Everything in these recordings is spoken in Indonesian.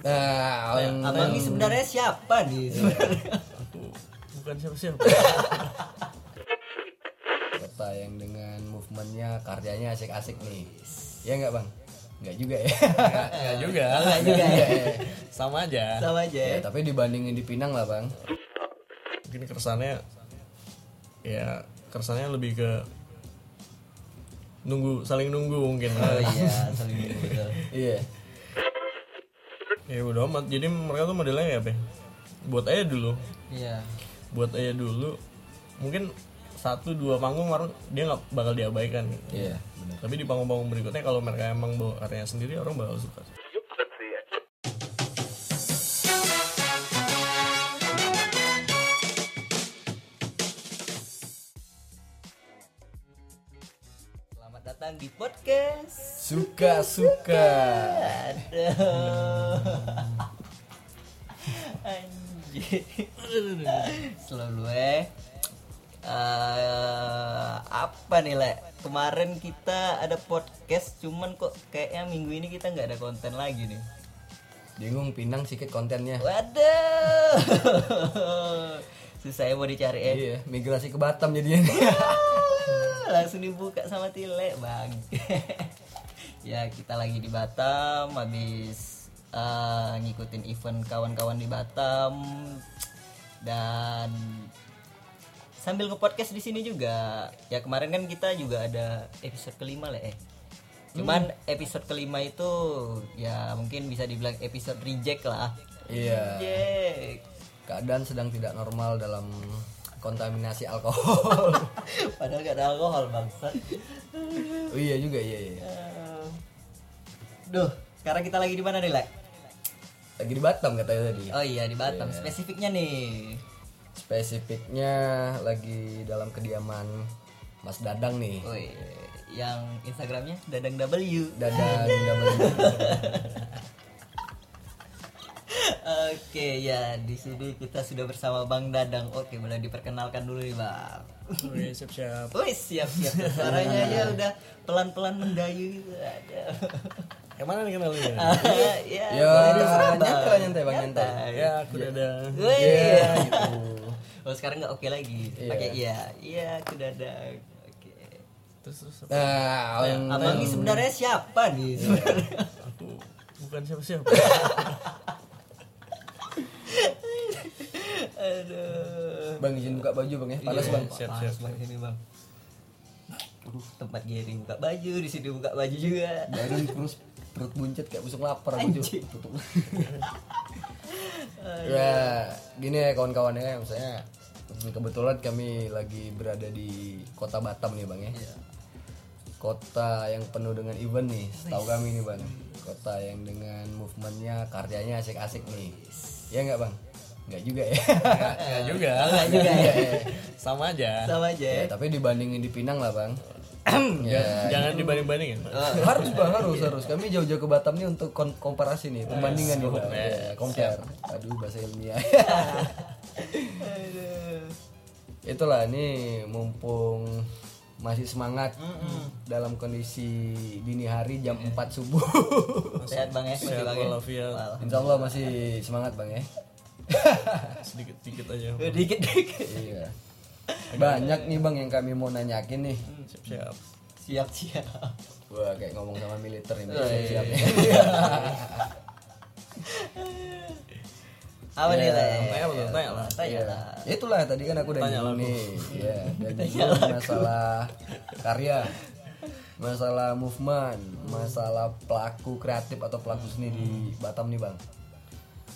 Nah, yang Abang ini sebenarnya siapa nih? sebenarnya? Aku bukan siapa-siapa. kota yang dengan movementnya karyanya asik-asik nih. Ya enggak, Bang? Enggak juga ya. Enggak juga. Enggak juga ya. Sama aja. Sama aja ya, tapi dibandingin di Pinang lah, Bang. Mungkin keresannya ya keresannya lebih ke nunggu saling nunggu mungkin. Oh iya, saling betul. Iya. Ya udah amat. Jadi mereka tuh modelnya kayak apa? ya? Buat aja dulu. Iya. Buat aja dulu. Mungkin satu dua panggung orang dia nggak bakal diabaikan. Iya, Tapi di panggung-panggung berikutnya kalau mereka emang bawa karyanya sendiri orang bakal suka. Suka-suka. Aduh. Anjir. Selalu eh. Eh, apa nih le? Kemarin kita ada podcast, cuman kok kayaknya minggu ini kita nggak ada konten lagi nih. Bingung Pinang sikit kontennya. Waduh, susah ya mau dicari eh. Iya, migrasi ke Batam jadinya. Langsung dibuka sama Tile bang. Ya kita lagi di Batam, habis eh, ngikutin event kawan-kawan di Batam dan sambil nge-podcast di sini juga. Ya kemarin kan kita juga ada episode kelima lah eh. Cuman episode kelima itu ya mungkin bisa dibilang episode reject lah. iya. Reject. Keadaan sedang tidak normal dalam kontaminasi alkohol. Padahal gak ada alkohol bangsat. oh iya juga, iya iya. Duh, sekarang kita lagi di mana nih, Lek? Lagi di Batam katanya tadi. Oh iya, di Batam. Spesifiknya nih. Spesifiknya lagi dalam kediaman Mas Dadang nih. Woi, yang Instagramnya Dadang W. Dadang Dadang. Oke, ya di sini kita sudah bersama Bang Dadang. Oke, boleh diperkenalkan dulu nih, Bang. Oke, siap-siap. Wih, siap-siap. Suaranya ya udah pelan-pelan mendayu gitu. Aduh. Yang mana nih kenalnya? ya, Ya, boleh terserah, Bang. nyantai lah, nyantai, Bang, nyantai. ya, aku ada. Wih. Iya gitu. Oh, sekarang nggak oke lagi. Iya. Pakai iya. Iya, aku Dadang. Oke. Terus terus apa? Nah, yang Abang ini sebenarnya siapa nih? Sebenarnya. aku bukan siapa-siapa. Aduh. Bang izin buka baju Bang ya. Panas Bang. Siap, siap. Bang sini bang. Aduh, tempat Gary buka baju, di sini buka baju juga. Baru terus perut buncit kayak busuk lapar Anjing. tutup. ya, gini ya kawan-kawan ya, misalnya kebetulan kami lagi berada di kota Batam nih Bang ya. Kota yang penuh dengan event nih, setahu kami nih Bang. Kota yang dengan movementnya, karyanya asik-asik nih. Ya nggak Bang? Nggak juga ya. Enggak juga. Enggak juga ya. Sama aja. Sama aja. ya, ya. tapi dibandingin di Pinang lah Bang. ya, Jangan dibanding-bandingin. Pak. harus bang harus harus. Kami jauh-jauh ke Batam nih untuk kon- komparasi nih perbandingan nih. ya, compare. Aduh bahasa ilmiah. Aduh. itulah nih mumpung masih semangat dalam kondisi dini hari jam 4 subuh. Sehat bang ya, masih Sehat bang ya. Insya Allah masih semangat bang ya. Sedikit-sedikit aja. Dikit dikit. iya banyak nih bang yang kami mau nanyakin nih Siap-siap. Siap siap. wah kayak ngomong sama militer ini Oh, iya. siap-siap ya. Apa nih lah? Tanya? Tanya lah. Tanya Iya. lah. Ya itulah tadi kan aku udah Tanya nyinggung nih. Ya, dan nyinggung masalah karya, masalah movement, masalah pelaku kreatif atau pelaku seni di Batam nih, Bang.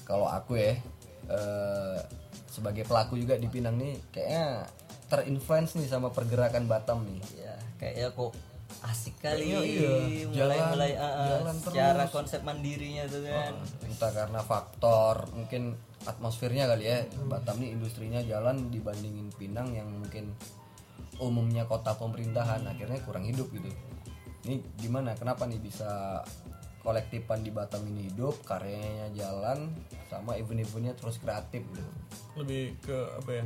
Kalau aku ya eh, sebagai pelaku juga di Pinang nih kayaknya terinfluence nih sama pergerakan Batam nih. Ya, kayaknya kok asik kali Iya, iya. mulai Jalan- mulai ah, ah, jalan secara konsep mandirinya tuh kan. entah karena faktor mungkin atmosfernya kali ya Batam nih industrinya jalan dibandingin Pinang yang mungkin umumnya kota pemerintahan akhirnya kurang hidup gitu ini gimana kenapa nih bisa kolektifan di Batam ini hidup karyanya jalan sama event-eventnya terus kreatif gitu Lebih ke apa ya?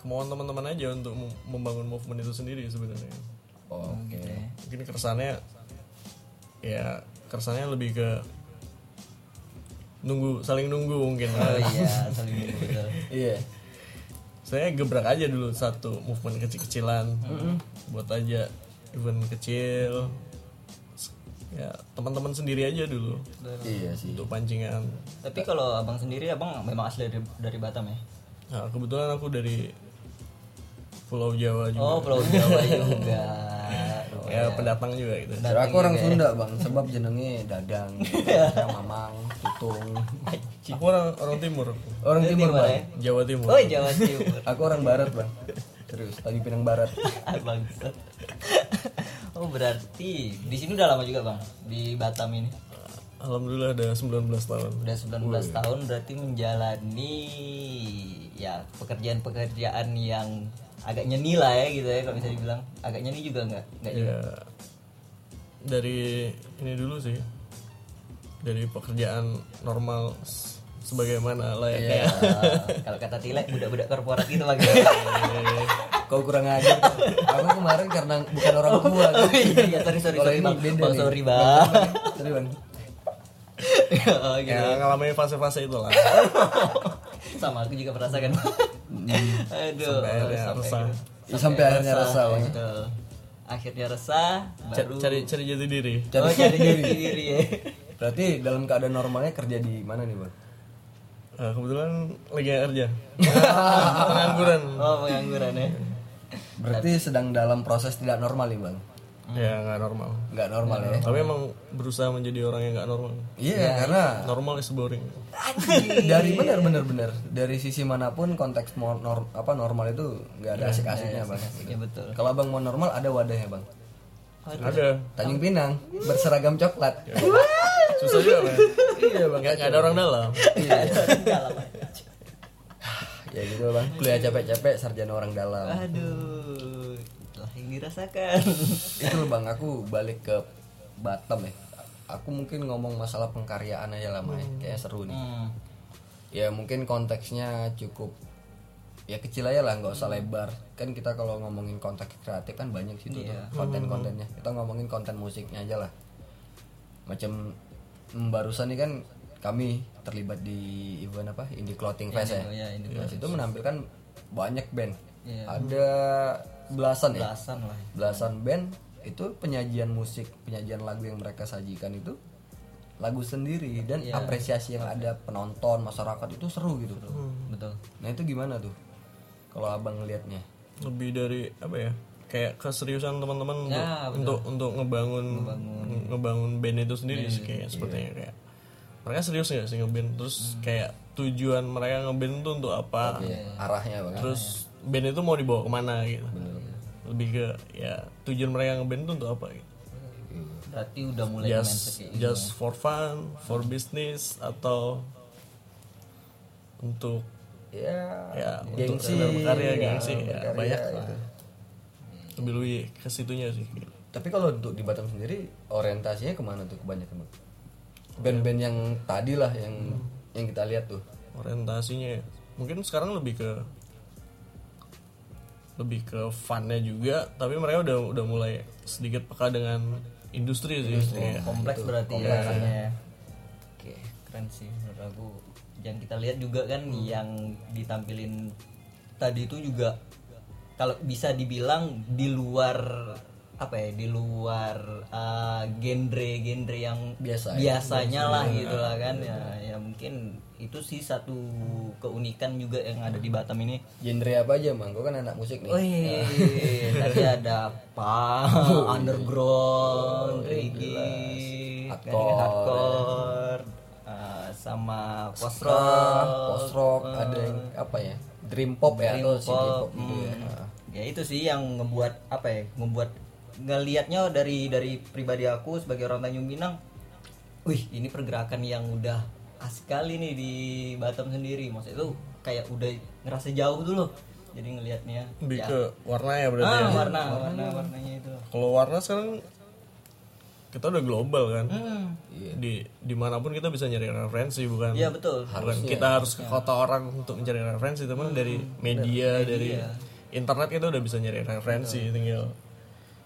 Kemauan teman-teman aja untuk mem- membangun movement itu sendiri sebenarnya. oh, oke. Mungkin keresannya ya keresannya lebih ke nunggu saling nunggu mungkin. Oh iya saling nunggu, betul. Iya. Saya gebrak aja dulu satu movement kecil-kecilan. Buat aja event kecil. Ya teman-teman sendiri aja dulu. Iya sih. Untuk pancingan. Tapi kalau abang sendiri abang memang asli dari, dari Batam ya? Nah kebetulan aku dari Pulau Jawa juga. Oh Pulau Jawa juga. Ya pendatang juga gitu. Kira aku orang Sunda bang, sebab jenenge Dadang, Mamang, Tutung. aku orang orang timur. Orang timur Timur, bang, Jawa Timur. Oh Jawa Timur. Aku orang Barat bang. Serius, lagi Pinang Barat. abang oh berarti di sini udah lama juga bang? Di Batam ini? Alhamdulillah ada 19 tahun. Udah 19 tahun berarti menjalani ya pekerjaan-pekerjaan yang agak nyeni lah ya gitu ya kalau bisa dibilang. Agak nyeni juga nggak? Nggak juga ya dari ini dulu sih. Dari pekerjaan normal sebagaimana layaknya. Ah, kalau kata Tilek budak-budak korporat gitu bang. Kau kurang ajar. Aku kemarin karena bukan orang tua. oh iya iya. Sorry sorry sorry bang. beda oh, nih. sorry bang Sorry bang. oh, gitu. ya ngalamin fase-fase itu lah sama aku juga merasakan. Aduh Sampai akhirnya resah. Sampai akhirnya resah akhirnya resah baru cari cari jati diri. Cari oh cari diri diri. ya. Berarti dalam keadaan normalnya kerja di mana nih bang? Nah, kebetulan lagi kerja. Pengangguran. Oh pengangguran ya. Berarti sedang dalam proses tidak normal nih bang? Ya nggak normal Nggak normal ya? tapi emang berusaha menjadi orang yang nggak normal Iya, karena normal is boring dari benar benar benar dari sisi mana pun konteks mo- nor- apa normal itu nggak ada asik-asiknya bang. ya betul Kalau bang mau normal ada wadahnya bang. ada Tanjung Pinang berseragam coklat. susah juga kan iya bang. nggak nggak ada orang dalam Iya. ya gitu bang. Kuliah capek-capek sarjana orang dalam. aduh lah yang dirasakan. Itu loh bang aku balik ke Batam ya. Aku mungkin ngomong masalah pengkaryaan aja lama ya. Kayak seru nih. hmm. ya mungkin konteksnya cukup ya kecil aja lah nggak usah lebar. Kan kita kalau ngomongin konteks kreatif kan banyak situ tuh konten-kontennya kita ngomongin konten musiknya aja lah. Macam mm, barusan nih kan kami terlibat di event apa? Indie clothing fest ya. oh ya ini Di situ menampilkan banyak band. Iya. ada belasan ya? Belasan lah belasan band itu penyajian musik penyajian lagu yang mereka sajikan itu lagu sendiri dan Iya. apresiasi yang ada penonton masyarakat itu seru gitu. Betul. Nah itu gimana tuh? Kalau abang ngelihatnya lebih dari apa ya kayak keseriusan teman-teman untuk, Ya, betul. untuk untuk ngebangun ngebangun. band itu sendiri sih kayak sepertinya kayak mereka serius nggak sih ngeband? Terus kayak tujuan mereka ngeband itu untuk apa? Arahnya bang terus band itu mau dibawa ke mana gitu lebih ke ya tujuan mereka ngeband itu untuk apa gitu. Berarti udah mulai mindset just kayak just for fun for business atau untuk ya ya gengsi. untuk berkarya ya, gengsi ya, berkarya banyak lah. lebih lebih ke situnya sih. Tapi kalau untuk di Batam sendiri orientasinya ke mana tuh kebanyakan band-band yang tadi lah yang yang kita lihat tuh. Orientasinya ya. mungkin sekarang lebih ke lebih ke funnya juga tapi mereka udah udah mulai sedikit peka dengan industri sih. Kayak- kompleks berarti ya rasanya ya. oke keren sih menurut aku. Yang kita lihat juga kan yang ditampilin tadi itu juga kalau bisa dibilang di luar apa ya di luar uh, genre-genre yang Biasa ya. biasanya lah gitu lah kan ya ya mungkin itu sih satu keunikan juga yang ada di Batam ini. Genre apa aja bang gue kan anak musik nih. Wih, tadi ada punk, underground, reggae, Hardcore. hardcore, hardcore uh, sama post rock, post rock, ada yang apa ya, dream pop ya atau dream city pop pop, gitu ya. hmm. Ya itu sih yang ngebuat apa ya, ngebuat ngelihatnya dari dari pribadi aku sebagai orang Tanjung Pinang, wih ini pergerakan yang udah asik kali nih di Batam sendiri, maksud itu kayak udah ngerasa jauh dulu, jadi ngelihatnya. lebih ya. ke warna ya berarti Ah, ya warna, warna, warnanya itu. kalau warna sekarang kita udah global kan Hmm. di di mana pun kita bisa nyari referensi bukan Iya betul. bukan kita harus ke kota orang untuk mencari referensi teman dari media dari internet kita udah bisa nyari referensi tinggal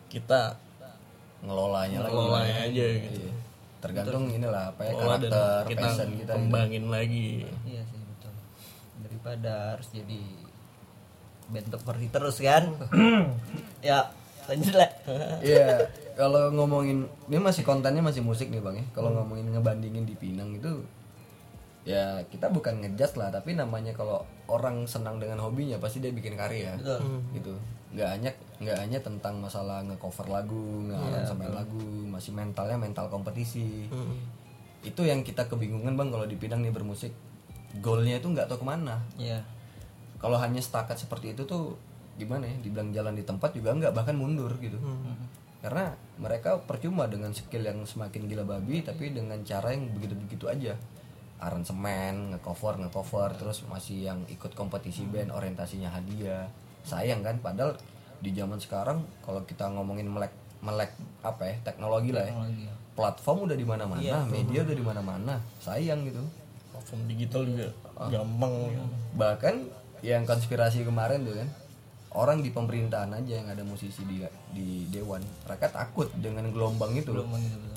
kita Ngelolanya lagi. ngelolanya aja gitu tergantung inilah apa ya Oh, karakter kita passion kita gitu. kembangin lagi iya sih betul daripada harus jadi top 40 terus kan ya lanjut lah Iya, kalau ngomongin ini masih kontennya masih musik nih bang ya. Kalau ngomongin ngebandingin di Pinang itu ya kita bukan ngejudge lah, tapi namanya kalau orang senang dengan hobinya pasti dia bikin karya, Betul. gitu. Nggak hanya nggak hanya tentang masalah ngecover lagu, ngearansemen lagu, masih mentalnya mental kompetisi. Itu yang kita kebingungan bang kalau di Pinang nih bermusik, goalnya itu nggak tahu ke mana. iya. Kalau hanya setakat seperti itu tuh gimana ya? Dibilang jalan di tempat juga nggak bahkan mundur gitu. Karena mereka percuma dengan skill yang semakin gila babi tapi dengan cara yang begitu-begitu aja. Aransemen ngecover ngecover terus masih yang ikut kompetisi band orientasinya hadiah sayang kan? Padahal di zaman sekarang kalau kita ngomongin melek melek apa ya teknologi lah ya. Ya. platform udah di mana-mana media udah di mana-mana sayang gitu. Platform digital juga gampang. Ya. bahkan yang konspirasi kemarin tuh kan orang di pemerintahan aja yang ada musisi di di dewan mereka takut dengan gelombang itu gitu betul.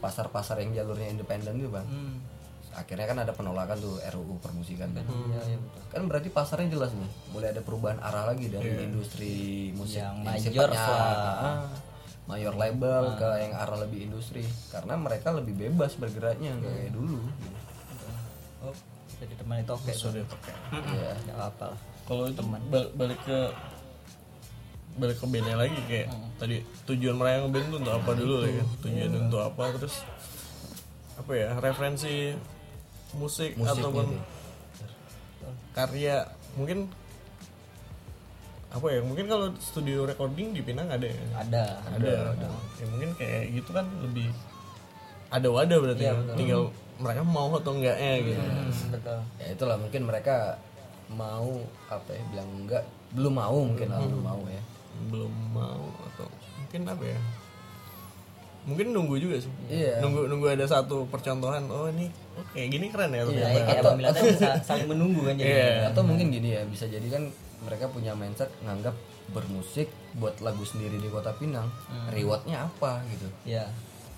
Pasar-pasar yang jalurnya independen itu bang. Hmm. Akhirnya kan ada penolakan tuh RUU permusikan kan. Iya iya betul. Kan berarti pasarnya jelas nih. Mulai ada perubahan arah lagi dari industri musik Yang yang major ah, mayor label ke yang arah lebih industri. Karena mereka lebih bebas bergeraknya nggak kayak dulu. Oh jadi teman itu oke Sudah pakai. Iya. nggak apa lah. Kalau itu bal- balik ke balik ke bandnya lagi kayak tadi tujuan mereka ngeband untuk apa dulu ya kan? Tujuan untuk apa terus apa ya referensi musik Musiknya ataupun karya mungkin apa ya mungkin kalau studio recording di Pinang ada ya? Ada ada, Ya, mungkin kayak gitu kan lebih ada wadah berarti Iya, ya. betul. tinggal mereka mau atau enggaknya gitu. Hmm, betul. Ya itulah mungkin mereka mau apa ya bilang enggak. Belum mau mungkin lah, belum mau ya. Belum mau atau mungkin apa ya mungkin nunggu juga sih. Iya. nunggu nunggu ada satu percontohan oh ini oh, kayak gini keren ya ya, ternyata. ya, kayak abang bilang tadi sa- saling menunggu kan jadi Iya. atau mungkin gini ya bisa jadi kan mereka punya mindset nganggap bermusik buat lagu sendiri di kota Pinang rewardnya apa gitu. Ya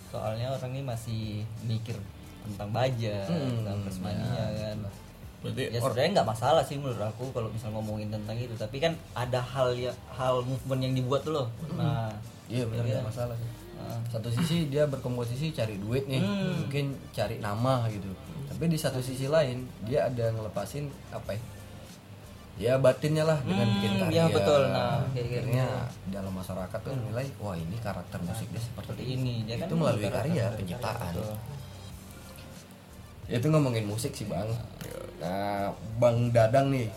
soalnya orang ini masih mikir tentang budget tentang prasmaninya kan. Berarti ya sebenarnya nggak masalah sih menurut aku kalau misal ngomongin tentang itu tapi kan ada hal ya hal movement yang dibuat tuh loh. Nah iya benar nggak masalah sih satu sisi dia berkomposisi cari duit nih mungkin cari nama gitu. Tapi di satu sisi lain dia ada ngelepasin apa ya? Ya batinnya lah dengan bikin Hmm, karya. iya, betul. Nah, gitu. akhirnya dalam masyarakat tuh nilai wah ini karakter musik dia seperti seperti ini. Ini dia kan itu melalui karya penciptaan. Ya, itu ngomongin musik sih bang. Nah bang dadang nih.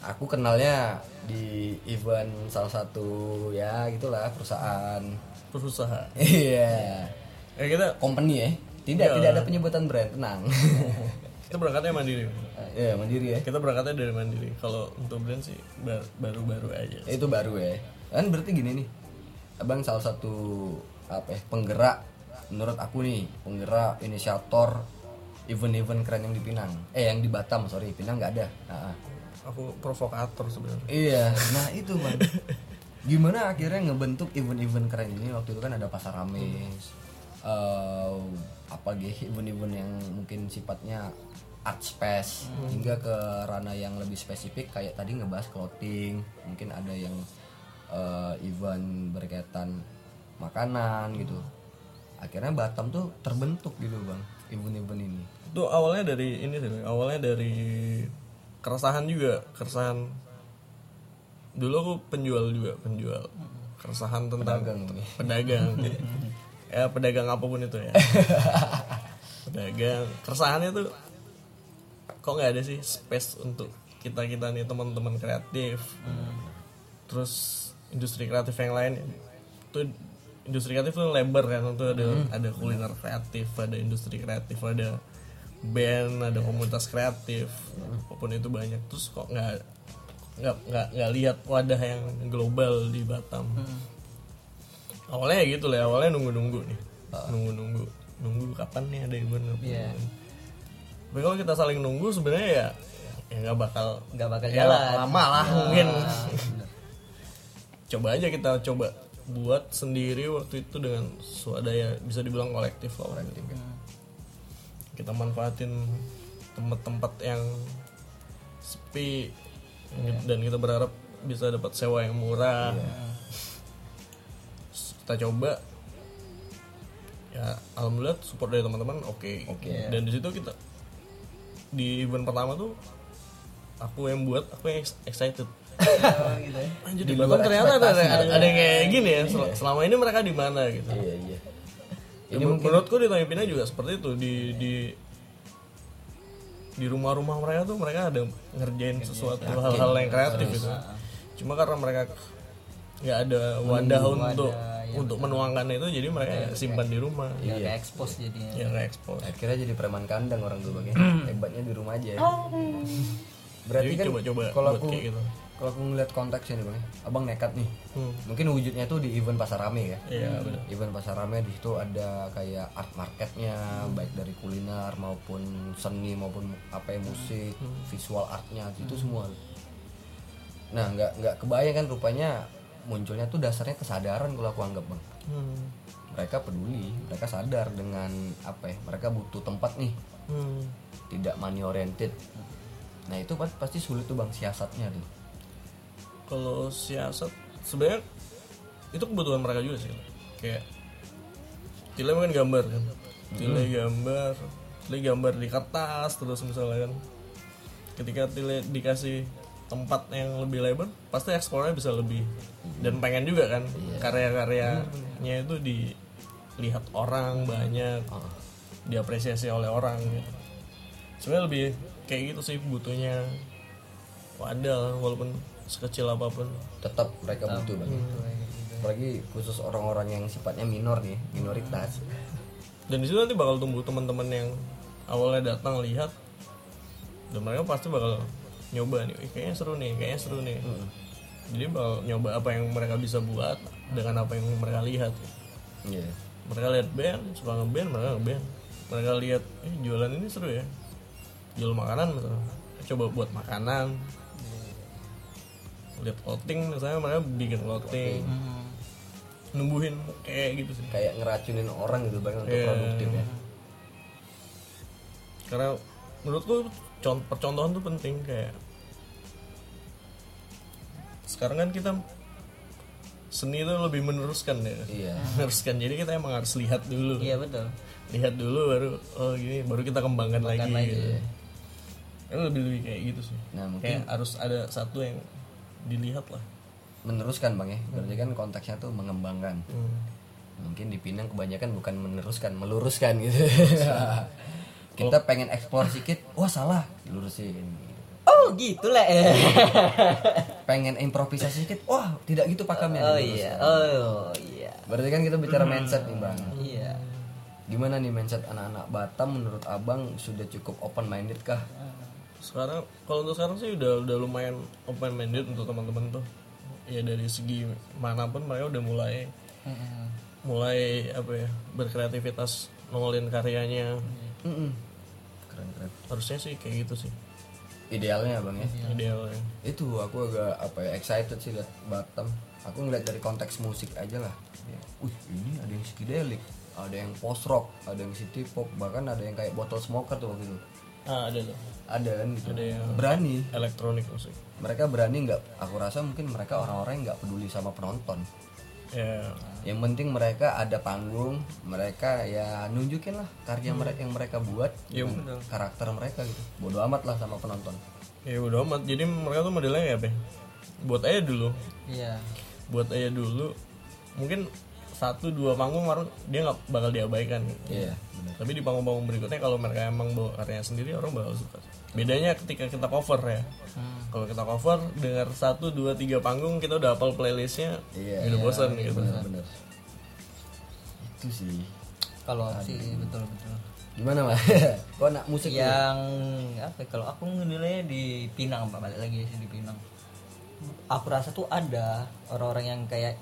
Aku kenalnya di event salah satu ya gitulah perusahaan berusaha iya. Ya kita company ya? Tidak Iya. tidak ada penyebutan brand tenang. Kita berangkatnya mandiri. Ya mandiri ya. Kita berangkatnya dari mandiri. Kalau untuk brand sih ba- baru-baru aja. Itu baru ya. Kan berarti gini nih. Abang salah satu apa ya penggerak menurut aku nih penggerak inisiator event-event keren yang di Pinang. Eh yang di Batam sorry Pinang nggak ada. Nah, aku provokator sebenarnya. Iya, nah itu bang. Gimana akhirnya ngebentuk event-event keren ini? Waktu itu kan ada pasar Rames, eh, apa gitu event-event yang mungkin sifatnya art space hingga ke ranah yang lebih spesifik kayak tadi ngebahas clothing, mungkin ada yang eh, event berkaitan makanan gitu. Akhirnya Batam tuh terbentuk gitu bang, event-event ini. itu awalnya dari ini sih awalnya dari keresahan juga keresahan dulu aku penjual juga penjual keresahan tentang Pedagang pedagang. Ya pedagang apa pun itu ya. Pedagang keresahannya tuh kok nggak ada sih space untuk kita kita nih teman-teman kreatif. Terus industri kreatif yang lain tuh industri kreatif tuh lebar kan tuh ada ada kuliner kreatif ada industri kreatif ada band ada komunitas kreatif apa pun itu banyak. Terus kok nggak nggak nggak nggak lihat wadah yang global di Batam. Awalnya ya gitu lah awalnya nunggu nunggu nih. Nunggu nunggu nunggu kapan nih ada event apa Iya. tapi kalau kita saling nunggu sebenarnya ya ya nggak bakal nggak bakal ya jalan. lama lah mungkin. Ah, bener. coba aja kita coba buat sendiri waktu itu dengan swadaya bisa dibilang kolektif lah waktu itu. kita manfaatin tempat-tempat yang sepi dan kita berharap bisa dapat sewa yang murah. Terus kita coba. Ya alhamdulillah support dari teman-teman oke. Dan di situ kita di event pertama tuh aku yang buat aku yang ex- excited. Oh, gitu ya. Anjir di Batam ternyata ada, ada, ada yang kayak gini ya. Sel- selama ini mereka di mana gitu. Iya iya. Ya, men- menurutku di Tanjung Pinang juga seperti itu. Di di di rumah-rumah mereka tuh mereka ada ngerjain sesuatu hal-hal yang kreatif gitu. Cuma karena mereka nggak ada wadah untuk untuk menuangkan itu jadi mereka ya simpan di rumah. Ya kayak expose jadinya. ya ekspor akhirnya jadi preman kandang orang tuh bang ya. hebatnya di rumah aja. Ya. berarti jadi kan coba-coba kalau buat aku kayak gitu kalau aku ngeliat konteksnya nih bang abang nekat nih. Hmm. mungkin wujudnya tuh di event pasar rame ya. Iya benar event pasar rame di situ ada kayak art marketnya baik dari kuliner maupun seni maupun apa ya musik visual artnya itu semua. Nah nggak nggak kebayang kan rupanya munculnya tuh dasarnya kesadaran kalau aku anggap bang. Hmm. mereka peduli mereka sadar dengan apa ya mereka butuh tempat nih. Hmm. tidak money oriented. Nah itu pas- pasti sulit tuh bang siasatnya tuh kalau siasat sebenarnya itu kebutuhan mereka juga sih. Kayak Tile mungkin gambar kan. Tile gambar Tile gambar di kertas terus misalnya kan. Ketika Tile dikasih tempat yang lebih lebar pasti eksplornya bisa lebih dan pengen juga kan karya-karyanya itu dilihat orang banyak diapresiasi oleh orang gitu. sebenarnya lebih kayak gitu sih butuhnya wadah walaupun sekecil apa pun. Tetap mereka butuh bang. Apalagi khusus orang-orang yang sifatnya minor nih minoritas. Dan di situ nanti bakal tumbuh teman-teman yang awalnya datang lihat dan mereka pasti bakal nyoba nih "Ih, kayaknya seru nih kayaknya seru nih. Jadi bakal nyoba apa yang mereka bisa buat dengan apa yang mereka lihat. Iya. Mereka lihat band suka ngeband mereka ngeband. Mereka lihat eh jualan ini seru ya. Jual makanan misalnya. Coba buat makanan lihat clothing misalnya mereka bikin clothing numbuhin kayak gitu sih. Kayak ngeracunin orang gitu bang untuk Iya. produktif ya. Karena menurutku con- percontohan tuh penting kayak sekarang kan kita seni itu lebih meneruskan ya. Iya. Meneruskan. Jadi kita emang harus lihat dulu. Iya betul. lihat dulu baru oh gini baru kita kembangkan lagi, gitu. Kan lebih lebih kayak gitu sih. Nah mungkin kayak harus ada satu yang dilihat lah meneruskan bang ya berarti kan konteksnya tuh mengembangkan Hmm. mungkin di Pinang kebanyakan bukan meneruskan meluruskan gitu kita pengen eksplor sedikit wah salah lurusin gitu. Oh gitu lah. pengen improvisasi sedikit wah tidak gitu pakemnya oh diluruskan. iya. Oh iya. berarti kan kita bicara mindset nih bang Iya. gimana nih mindset anak-anak Batam menurut abang sudah cukup open minded kah sekarang kalau untuk sekarang sih udah udah lumayan open minded untuk teman-teman tuh. Ya dari segi mana pun mereka udah mulai mulai apa ya berkreativitas nongolin karyanya. Keren keren. Harusnya sih kayak gitu sih. Idealnya bang ya? Idealnya. Itu aku agak apa ya excited sih lihat Batam. Aku ngeliat dari konteks musik aja lah. Ya. Wih ini ada yang psychedelic ada yang post rock ada yang city pop bahkan ada yang kayak bottle smoker tuh waktu itu ah ada tuh. Ada kan gitu. Ada yang- berani. elektronik musik. Mereka berani nggak aku rasa mungkin mereka orang-orang yang nggak peduli sama penonton. Ya. Yang penting mereka ada panggung mereka ya nunjukin lah karya mereka yang mereka buat Ya, dengan karakter mereka gitu. Bodoh amat lah sama penonton. Ya udah amat. Jadi mereka tuh modelnya kayak apa ya? buat aja dulu. Iya. buat aja dulu. Mungkin satu dua panggung baru dia nggak bakal diabaikan gitu. iya benar tapi di panggung-panggung berikutnya kalau mereka emang bawa karyanya sendiri orang bakal suka bedanya ketika kita cover ya kalau kita cover dengar satu dua tiga panggung kita udah hafal playlistnya Iya, udah bosan gitu benar itu sih Kalau sih betul betul. gimana mas kok anak musik? Yang apa? ya, Kalau aku menilainya di Pinang pak balik lagi sih di Pinang. Aku rasa tuh ada orang-orang yang kayak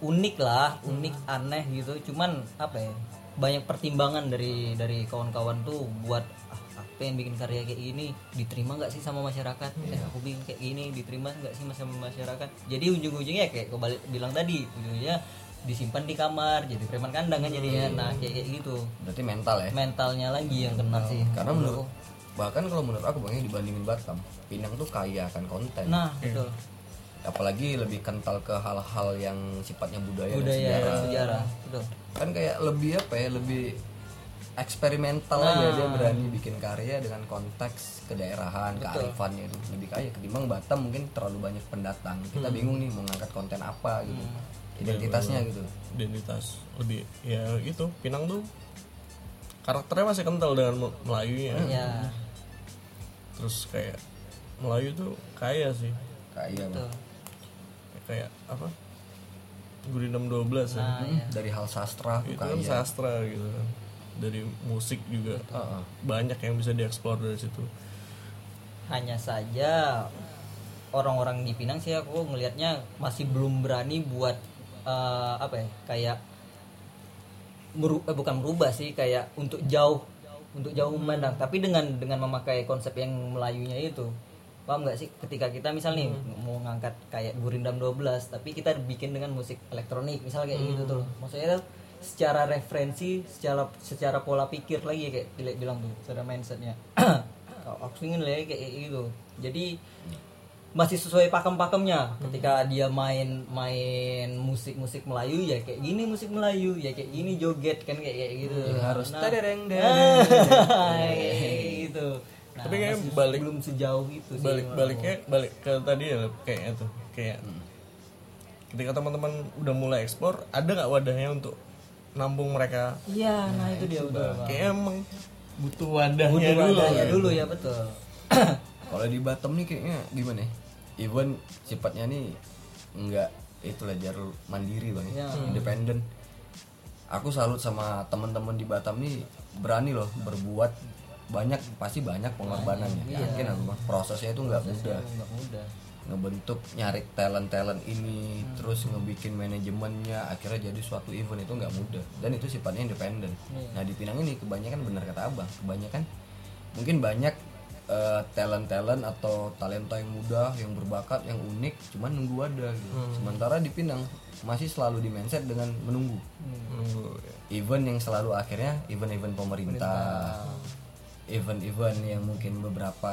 unik lah, unik aneh gitu. Cuman apa ya? Banyak pertimbangan dari dari kawan-kawan tuh buat ah, ah, pengen bikin karya kayak gini diterima nggak sih sama masyarakat? Eh aku bikin kayak gini diterima nggak sih sama masyarakat? Jadi ujung-ujungnya kayak kembali bilang tadi ujungnya disimpan di kamar jadi preman kandang kan jadinya. Nah kayak kayak gitu. Berarti mental ya? Mentalnya lagi yang kena sih. Karena menurut bahkan kalau menurut aku bang dibandingin Batam Pinang tuh kaya akan konten. Nah betul apalagi lebih kental ke hal-hal yang sifatnya budaya, dan budaya sejarah. dan sejarah betul. Kan kayak lebih apa ya lebih eksperimental aja dia berani bikin karya dengan konteks kedaerahan kearifannya itu. Lebih kaya ketimbang Batam mungkin terlalu banyak pendatang. Kita bingung nih mau ngangkat konten apa gitu. Identitasnya gitu. Identitas lebih ya gitu Pinang tuh karakternya masih kental dengan Mel- Melayunya ya. Terus kayak Melayu tuh kaya sih. Kaya. Bang. Kayak apa? Gurindam 12 ya. Nah ya dari hal sastra itu kan sastra gitu kan. Dari musik juga Heeh. banyak yang bisa dieksplor dari situ. Hanya saja orang-orang di Pinang sih aku ngelihatnya masih belum berani buat eh, apa ya kayak meru- eh, bukan merubah sih kayak untuk jauh untuk jauh memandang. Tapi dengan dengan memakai konsep yang Melayunya itu paham nggak sih? Ketika kita misal nih mau ngangkat kayak Gurindam 12 tapi kita bikin dengan musik elektronik misal kayak gitu tuh. Maksudnya tuh secara referensi secara secara pola pikir lagi kayak Tilek bilang tuh secara mindsetnya. Aku ingin lah ya kayak gitu. Jadi masih sesuai pakem-pakemnya. Ketika dia main main musik-musik Melayu ya kayak gini musik Melayu ya kayak gini joget kan kayak kayak gitu. Harus Nah, Ah, kayak gitu Nah, Tapi kayaknya masih balik- belum sejauh itu sih balik baliknya balik ke tadi ya kayaknya tuh. Kayak ketika teman-teman udah mulai ekspor ada nggak wadahnya untuk nampung mereka? Iya nah itu dia Bang. kayak emang butuh wadahnya Butuh dulu wadahnya dulu ya betul. Kalau di Batam nih kayaknya gimana ya? Even sifatnya nih enggak itulah jalur mandiri bang ya. Ya. independen aku salut sama teman-teman di Batam nih berani loh berbuat banyak pasti banyak pengorbanannya yakin aku Bang. prosesnya itu nggak mudah. nggak mudah. Ngebentuk nyari talent talent ini terus ngebikin manajemennya akhirnya jadi suatu event itu nggak mudah. Dan itu sifatnya independen. Nah di Pinang ini kebanyakan benar kata abang kebanyakan mungkin banyak talent talent atau talenta yang muda yang berbakat yang unik cuman nunggu ada gitu. Sementara di Pinang masih selalu di mindset dengan menunggu. Menunggu, ya. event yang selalu akhirnya event-event pemerintah event-event yang mungkin beberapa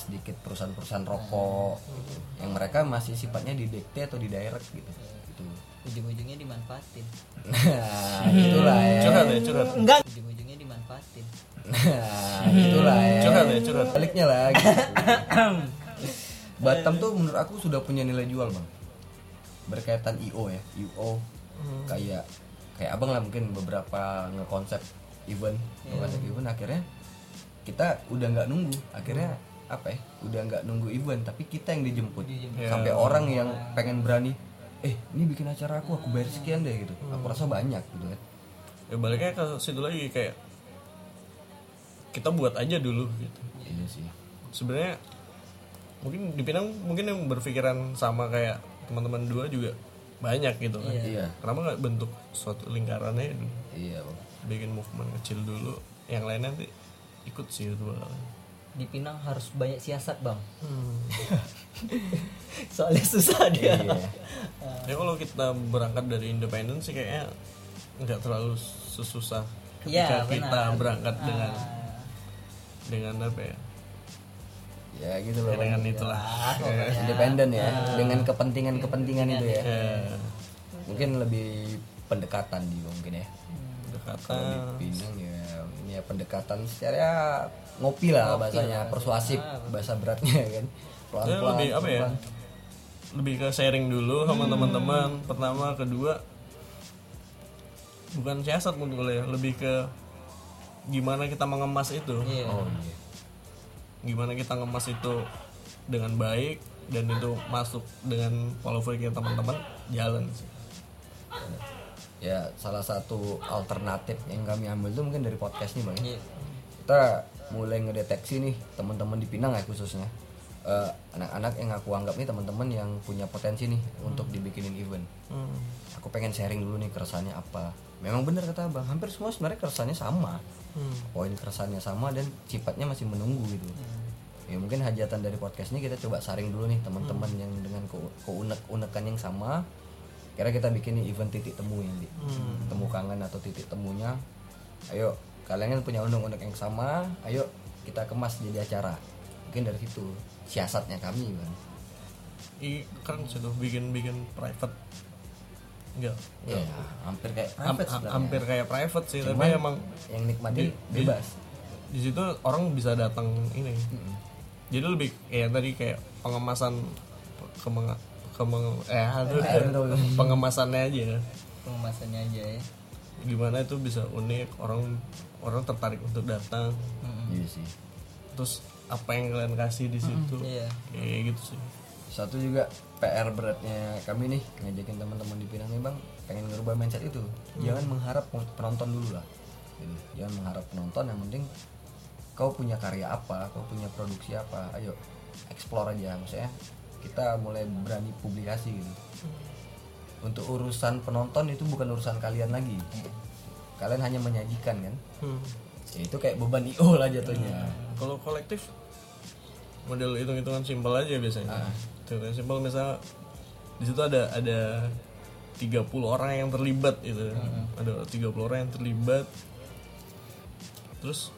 sedikit perusahaan-perusahaan rokok gitu. yang mereka masih sifatnya didikte atau di direct gitu. Gitu. Ujung-ujungnya dimanfaatin. Nah itulah ya. Curhat ya curhat. Enggak. Ujung-ujungnya dimanfaatin. Nah itulah ya. Curhat ya curhat. Baliknya lah gitu. Batam tuh menurut aku sudah punya nilai jual bang. Berkaitan IO ya. IO kayak kayak abang lah mungkin beberapa ngekonsep event ngekonsep event akhirnya kita udah nggak nunggu. Akhirnya apa ya udah nggak nunggu event tapi kita yang dijemput. Sampai orang yang pengen berani eh ini bikin acara aku aku bayar sekian deh gitu. Aku rasa banyak gitu kan. Ya baliknya ke situ lagi kayak kita buat aja dulu gitu. Iya sih. Sebenarnya mungkin di Pinang mungkin yang berpikiran sama kayak teman-teman dua juga banyak gitu kan. Iya. Kenapa nggak bentuk suatu lingkarannya? Iya bang. Bikin movement kecil dulu yang lain nanti ikut sih itu di Pinang harus banyak siasat bang. Soalnya susah dia. Iya. Ya kalau kita berangkat dari independen sih kayaknya nggak terlalu sesusah Iya, ketika kita benar. berangkat dengan Ah, dengan apa ya? Ya gitu loh ya, dengan Bang. itulah. Independen ya dengan kepentingan-kepentingan itu ya. Ya, mungkin lebih pendekatan di mungkin ya. Pendekatan. Di Pinang ya ya pendekatan secara ngopi lah bahasanya persuasif bahasa beratnya kan. Pelan Ya, pelan lebih apa ya? lebih ke sharing dulu sama teman-teman pertama kedua bukan siasat menurut gue ya lebih ke gimana kita mengemas itu. Iya. Oh iya. Gimana kita ngemas itu dengan baik dan itu masuk dengan pola pikir teman-teman jalan sih ya salah satu alternatif yang kami ambil itu mungkin dari podcast nih bang. Ya. Iya. kita mulai ngedeteksi nih teman-teman di Pinang ya khususnya. Eh, anak-anak yang aku anggap nih teman-teman yang punya potensi nih untuk dibikinin event. Hmm. aku pengen sharing dulu nih keresahannya apa. Memang benar kata abang hampir semua sebenarnya keresahannya sama. Hmm. poin keresahannya sama dan sifatnya masih menunggu gitu. Ya mungkin hajatan dari podcast ini kita coba saring dulu nih teman-teman yang dengan ke- keunek-unekan yang sama kira kita bikin event titik temu yang di temu kangen atau titik temunya ayo kalian kan punya unek-unek yang sama ayo kita kemas jadi acara. Mungkin dari situ siasatnya kami kan I, kan sudah bikin bikin private. Enggak. Ya hampir kayak private ha- hampir kayak private sih Cuman tapi emang yang nikmati di- bebas. di situ orang bisa datang ini. Jadi lebih kayak tadi kayak pengemasan eh aduh, pengemasannya aja. Pengemasannya aja ya. Gimana itu bisa unik? Orang orang tertarik untuk datang. Iya sih. Terus apa yang kalian kasih di situ? iya. Kayak gitu sih. Satu juga PR beratnya kami nih ngajakin teman-teman di Pinang nih bang. Pengen ngerubah mindset itu. Jangan mengharap penonton dulu lah. Gitu. jangan mengharap penonton yang penting kau punya karya apa kau punya produksi apa ayo explore aja. Maksudnya kita mulai berani publikasi gitu. Untuk urusan penonton itu bukan urusan kalian lagi. Kalian hanya menyajikan kan? Hmm. ya, itu kayak beban io lah jatuhnya. Kalau kolektif model hitung-hitungan simpel aja biasanya. Ah. hitungan simpel misalnya di situ ada ada 30 orang yang terlibat gitu. Ada 30 orang yang terlibat. Terus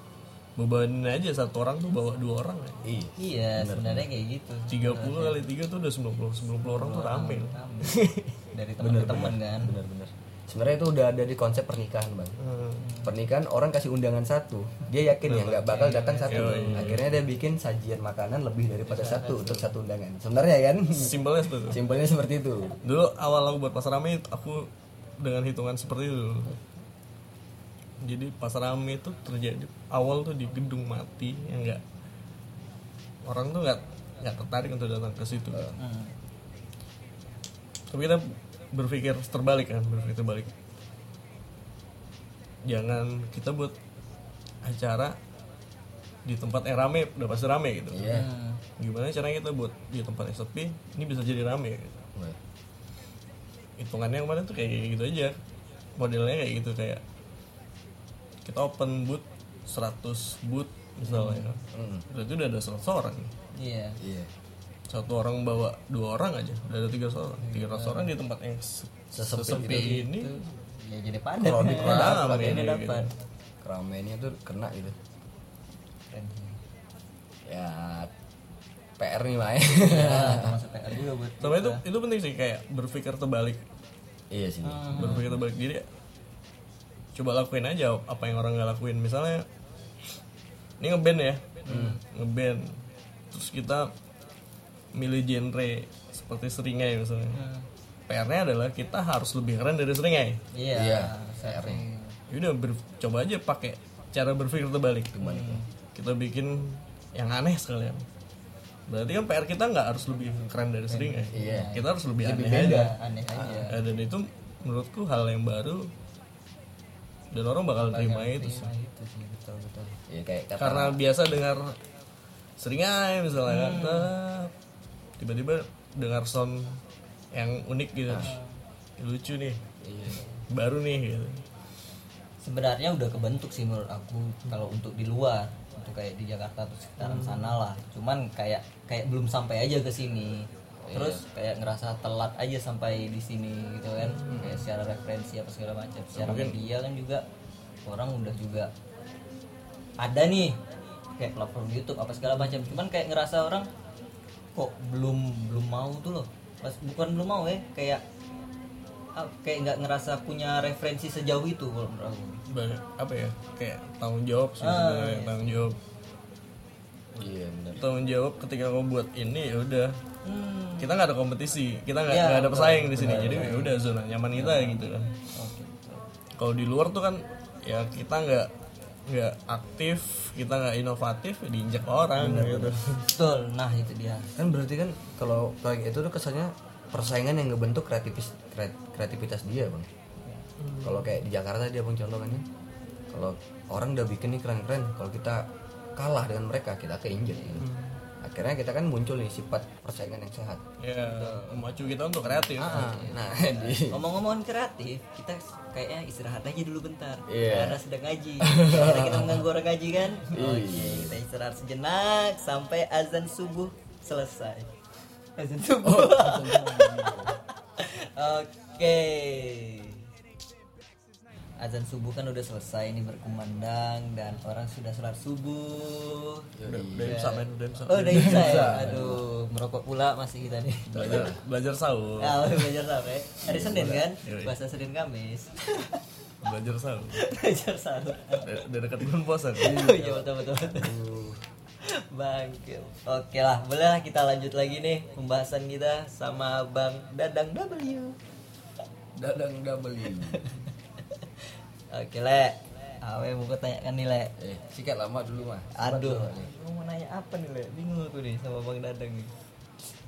bebanin aja satu orang tuh bawa dua orang ya. Ih, iya sebenarnya kayak gitu. 30 kali 3 tuh udah 90 90 orang tuh rame. Rame. dari teman-teman kan. Benar-benar sebenarnya itu udah ada di konsep pernikahan bang. Hmm. pernikahan orang kasih undangan satu dia yakin ya nggak bakal datang satu. Iya, akhirnya dia bikin sajian makanan lebih daripada satu. untuk satu undangan. Sebenarnya kan? Simpelnya seperti itu. Simpelnya seperti itu. Dulu awal aku buat pasar rame aku dengan hitungan seperti itu. Jadi pasar rame itu terjadi awal tuh di gedung mati yang enggak orang tuh nggak nggak tertarik untuk datang ke situ Hmm. tapi kita berpikir terbalik kan berpikir terbalik jangan kita buat acara di tempat yang rame udah pasti rame gitu iya Hmm. gimana caranya kita buat di tempat yang sepi ini bisa jadi rame gitu. Wah, hitungannya yang kemarin tuh kayak gitu aja modelnya kayak gitu kayak kita open booth 100 booth misalnya. Mm, berarti udah ada 100 orang. Iya. Iya. Satu orang bawa dua orang aja udah ada tiga orang. Tiga orang di tempat yang se- Sesepi sesepi ini. Ya jadi padat. Kalau di ya. dalam Pakainya ini, dapat. keramaiannya tuh kena gitu. Keren ya PR nih main ya PR juga buat sama itu itu penting sih kayak berpikir terbalik. Iya sih. Berpikir terbalik. Jadi coba lakuin aja apa yang orang nggak lakuin. Misalnya ini ngeband ya. Ngeband terus kita milih genre seperti seringai misalnya. PR-nya adalah kita harus lebih keren dari seringai. Iya Iya, sering. Yaudah ber- coba aja pakai cara berpikir terbalik. Kita bikin yang aneh sekalian. Berarti kan PR kita nggak harus lebih keren dari seringai. Iya. kita harus lebih, Lebih aneh beda. aja. aneh aja. Eh, dan itu menurutku hal yang baru dan orang bakal terima itu sih. itu sih betul betul. Ya kayak kata karena biasa dengar seringai misalnya kan Tet, tiba-tiba dengar sound yang unik gitu. Lucu nih. Baru nih gitu. Sebenarnya udah kebentuk sih menurut aku kalau untuk di luar untuk kayak di Jakarta atau sekitaran sana lah. Cuman kayak kayak belum sampai aja ke sini terus kayak ngerasa telat aja sampai di sini gitu kan. Kayak secara referensi apa segala macam. Secara media kan juga orang udah juga ada nih kayak platform YouTube apa segala macam. Cuman kayak ngerasa orang kok belum belum mau tuh loh. Pas bukan belum mau ya kayak ah, kayak nggak ngerasa punya referensi sejauh itu kalau menurut aku. Apa ya? Kayak tanggung jawab sih Ah, sebenarnya tanggung jawab. Iya benar tanggung jawab ketika kamu buat ini ya udah hmm. kita nggak ada kompetisi kita nggak nggak ada betul. pesaing di sini. Jadi ya udah zona nyaman kita gitu kan. Kalau di luar tuh kan ya kita nggak nggak aktif kita nggak inovatif ya diinjak orang gitu. betul. Nah itu dia. Kan berarti kan kalau kayak itu tuh kesannya persaingan yang ngebentuk kreativis kre- kreativitas dia bang. Kalau kayak di Jakarta dia bang contoh kan ya. Kalau orang udah bikin nih keren-keren kalau kita kalah dengan mereka kita keinjek gitu. Akhirnya kita kan muncul nih sifat persaingan yang sehat ya memacu kita untuk kreatif nah di Ngomong-ngomong kreatif, kita kayaknya istirahat aja dulu bentar. Iya. Karena sedang ngaji. Karena kita mengganggu orang ngaji kan. Iya. Oke, kita istirahat sejenak sampai azan subuh selesai. Azan subuh. Oke. Azan subuh kan udah selesai ini berkumandang dan orang sudah sholat subuh. udah udah imsak men udah imsak Oh, udah bisa ya. Aduh, merokok pula masih kita nih. belajar belajar sahur Ah, belajar sampai hari Senin kan? Puasa Senin Kamis. belajar sahur belajar sahur. udah udah dekat bulan puasa kan? Oh iya betul betul. betul. Bangke. Oke lah, boleh lah kita lanjut lagi nih pembahasan kita sama Bang Dadang W. dadang W Oke, Le. Awe mau tanyakan nih, Le. eh sikat lama dulu mah Aduh, lu mau nanya apa nih, Le? Bingung aku nih sama Bang Dadang nih.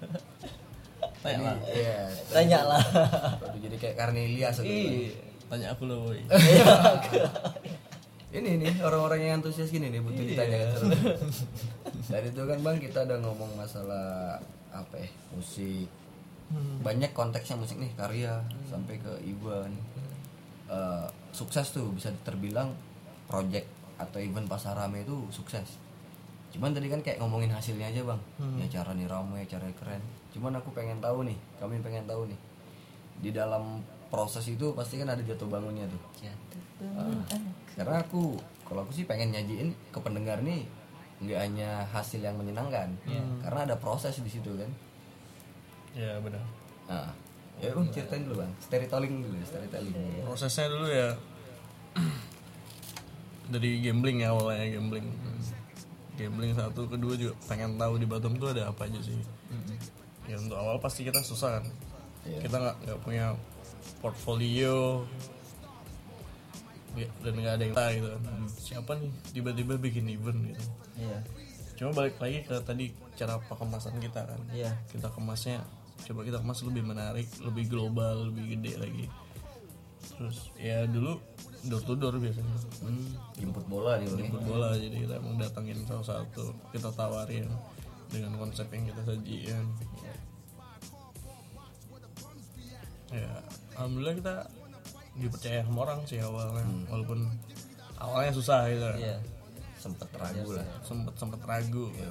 tanya lah iya Tanya lah. Aduh, jadi kayak Karnelias atau Ih. tanya aku loh woy. ini nih orang-orang yang antusias gini nih butuh ditanyakan terus. Dari itu kan bang kita udah ngomong masalah apa ya musik banyak konteksnya musik nih karya sampai ke event Eh, sukses tuh bisa terbilang project atau event pasar rame itu sukses. Cuman tadi kan kayak ngomongin hasilnya aja bang. Ya cara nih rame cara keren. Cuman aku pengen tahu nih kami pengen tahu nih. Di dalam proses itu pasti kan ada jatuh bangunnya tuh. Ah, karena aku kalau aku sih pengen nyajiin ke pendengar nih nggak hanya hasil yang menyenangkan. Karena ada proses di situ kan. Ya benar. Nah ya bang ceritain dulu bang. Storytelling dulu storytelling. Prosesnya dulu ya. Dari gambling ya awalnya gambling. Gambling satu kedua juga pengen tahu di Batam tuh ada apa aja sih. Ya untuk awal pasti kita susah kan. Iya. kita nggak nggak punya portfolio. Dan nggak ada yang tahu gitu kan. Siapa nih tiba-tiba bikin event gitu. Iya. cuma balik lagi ke tadi cara pengemasan kita kan. Iya. kita kemasnya coba kita kemas lebih menarik lebih global lebih gede lagi. Terus ya dulu door to door biasanya. Hmm, jemput bola nih ya. jemput bola jadi kita emang datangin salah satu. Kita tawarin dengan konsep yang kita sajikan. Ya alhamdulillah kita dipercaya sama orang sih awalnya. Walaupun awalnya susah gitu. Iya. sempet ragu lah. Sempet sempet ragu. Ya,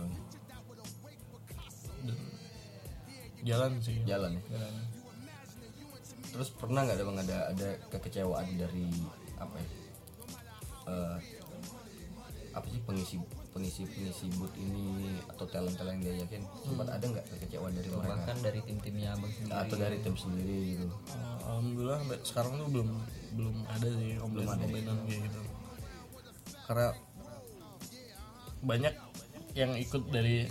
dan jalan sih. Jalan ya? Terus pernah nggak ada bang ada ada kekecewaan dari apa ya? Eh, apa sih pengisi pengisi pengisi boot ini atau talent talent yang dia yakin? Sempat ada nggak kekecewaan dari mereka? Bahkan dari tim-timnya Abang sendiri. atau dari tim sendiri gitu? Uh, alhamdulillah sampai sekarang tuh belum belum ada sih komplain komplainan kayak gitu. Karena banyak yang ikut dari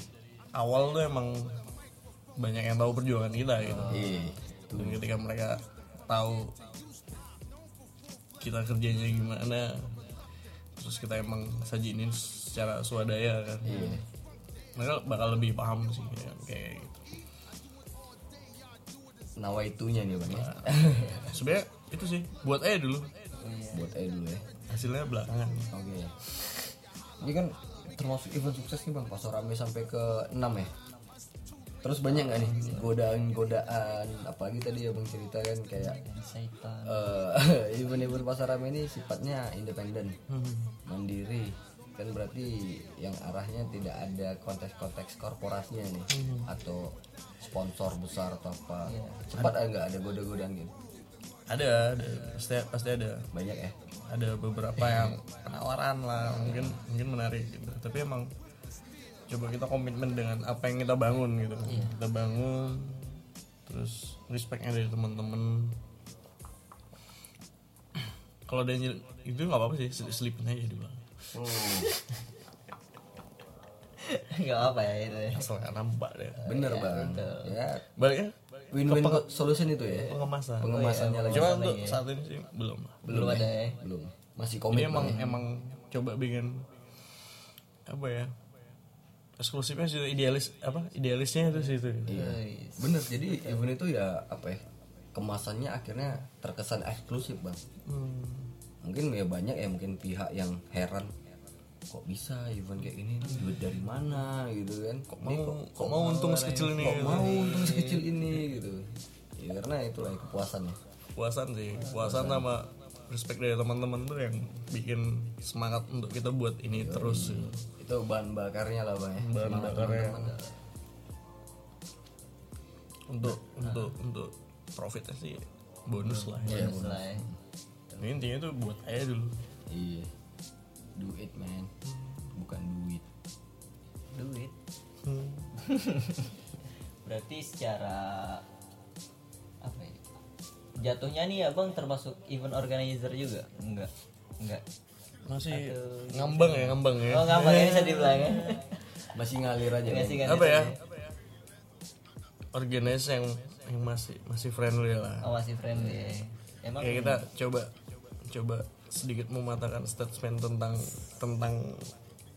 awal tuh emang banyak yang tahu perjuangan kita gitu. Iya dan ketika mereka tahu kita kerjanya gimana terus kita emang sajinin secara swadaya kan. Mereka bakal lebih paham sih kayak, kayak gitu. Nawa itunya nih bang ya. Sebenarnya itu sih buat aja dulu. Buat aja dulu ya. Hasilnya belakangan. Oke. Ini kan termasuk event sukses nih bang pas rame sampai ke 6 ya terus banyak nggak nih godaan-godaan? Apalagi tadi ya bang cerita kan kayak eh, event-event pasar rame ini sifatnya independen mandiri. Kan berarti yang arahnya tidak ada konteks-konteks korporasinya nih atau sponsor besar atau apa. Cepat ada nggak ada goda-godaan gitu? Ada ada. Pasti pasti ada. Banyak ya? Ada beberapa yang penawaran lah mungkin mungkin menarik gitu. Tapi emang coba kita komitmen dengan apa yang kita bangun gitu. Kita bangun terus respectnya dari teman-teman. Kalau ada yang itu nggak apa-apa sih selipin aja di belakang Enggak apa ya itu ya. asal nggak nampak deh bener bang. ya. Baliknya win-win solution itu ya. Pengemasan. Pengemasannya lagi cuma untuk saat ini sih belum. Lah Belum ada ya. belum. Masih ini komit emang ya. emang coba bikin apa ya eksklusifnya sih idealis apa idealisnya itu sih itu Iya. bener jadi event itu ya apa ya kemasannya akhirnya terkesan eksklusif bang. Hmm. mungkin ya banyak ya mungkin pihak yang heran kok bisa event kayak gini? Nih, duit dari mana? Gitu kan. Kok mau kok mau untung sekecil ini? Kok gitu. mau untung sekecil ini? Gitu. Ya karena itulah kepuasan ya puasan sih. Puasan sama respect dari teman-teman tuh yang bikin semangat untuk kita buat ini terus gitu. Itu bahan bakarnya lah bang ya. Bahan Semangat bakarnya teman-teman. untuk untuk untuk profitnya sih bonus lah. Ya. Bonus lah ya. Ini intinya tuh buat aja dulu. Iya. Duit man. Bukan duit. Duit? Berarti secara apa ya? Jatuhnya nih abang termasuk event organizer juga? Enggak? Enggak masih ngambang ya ngambang ya. Oh nggak pakai bisa dibilang ya. Masih ngalir aja Nggak Bang. sih, nggak apa ya? organize yang yang masih masih friendly lah. Oh masih friendly. Ya. emang ya kita coba coba sedikit mematahkan statement tentang tentang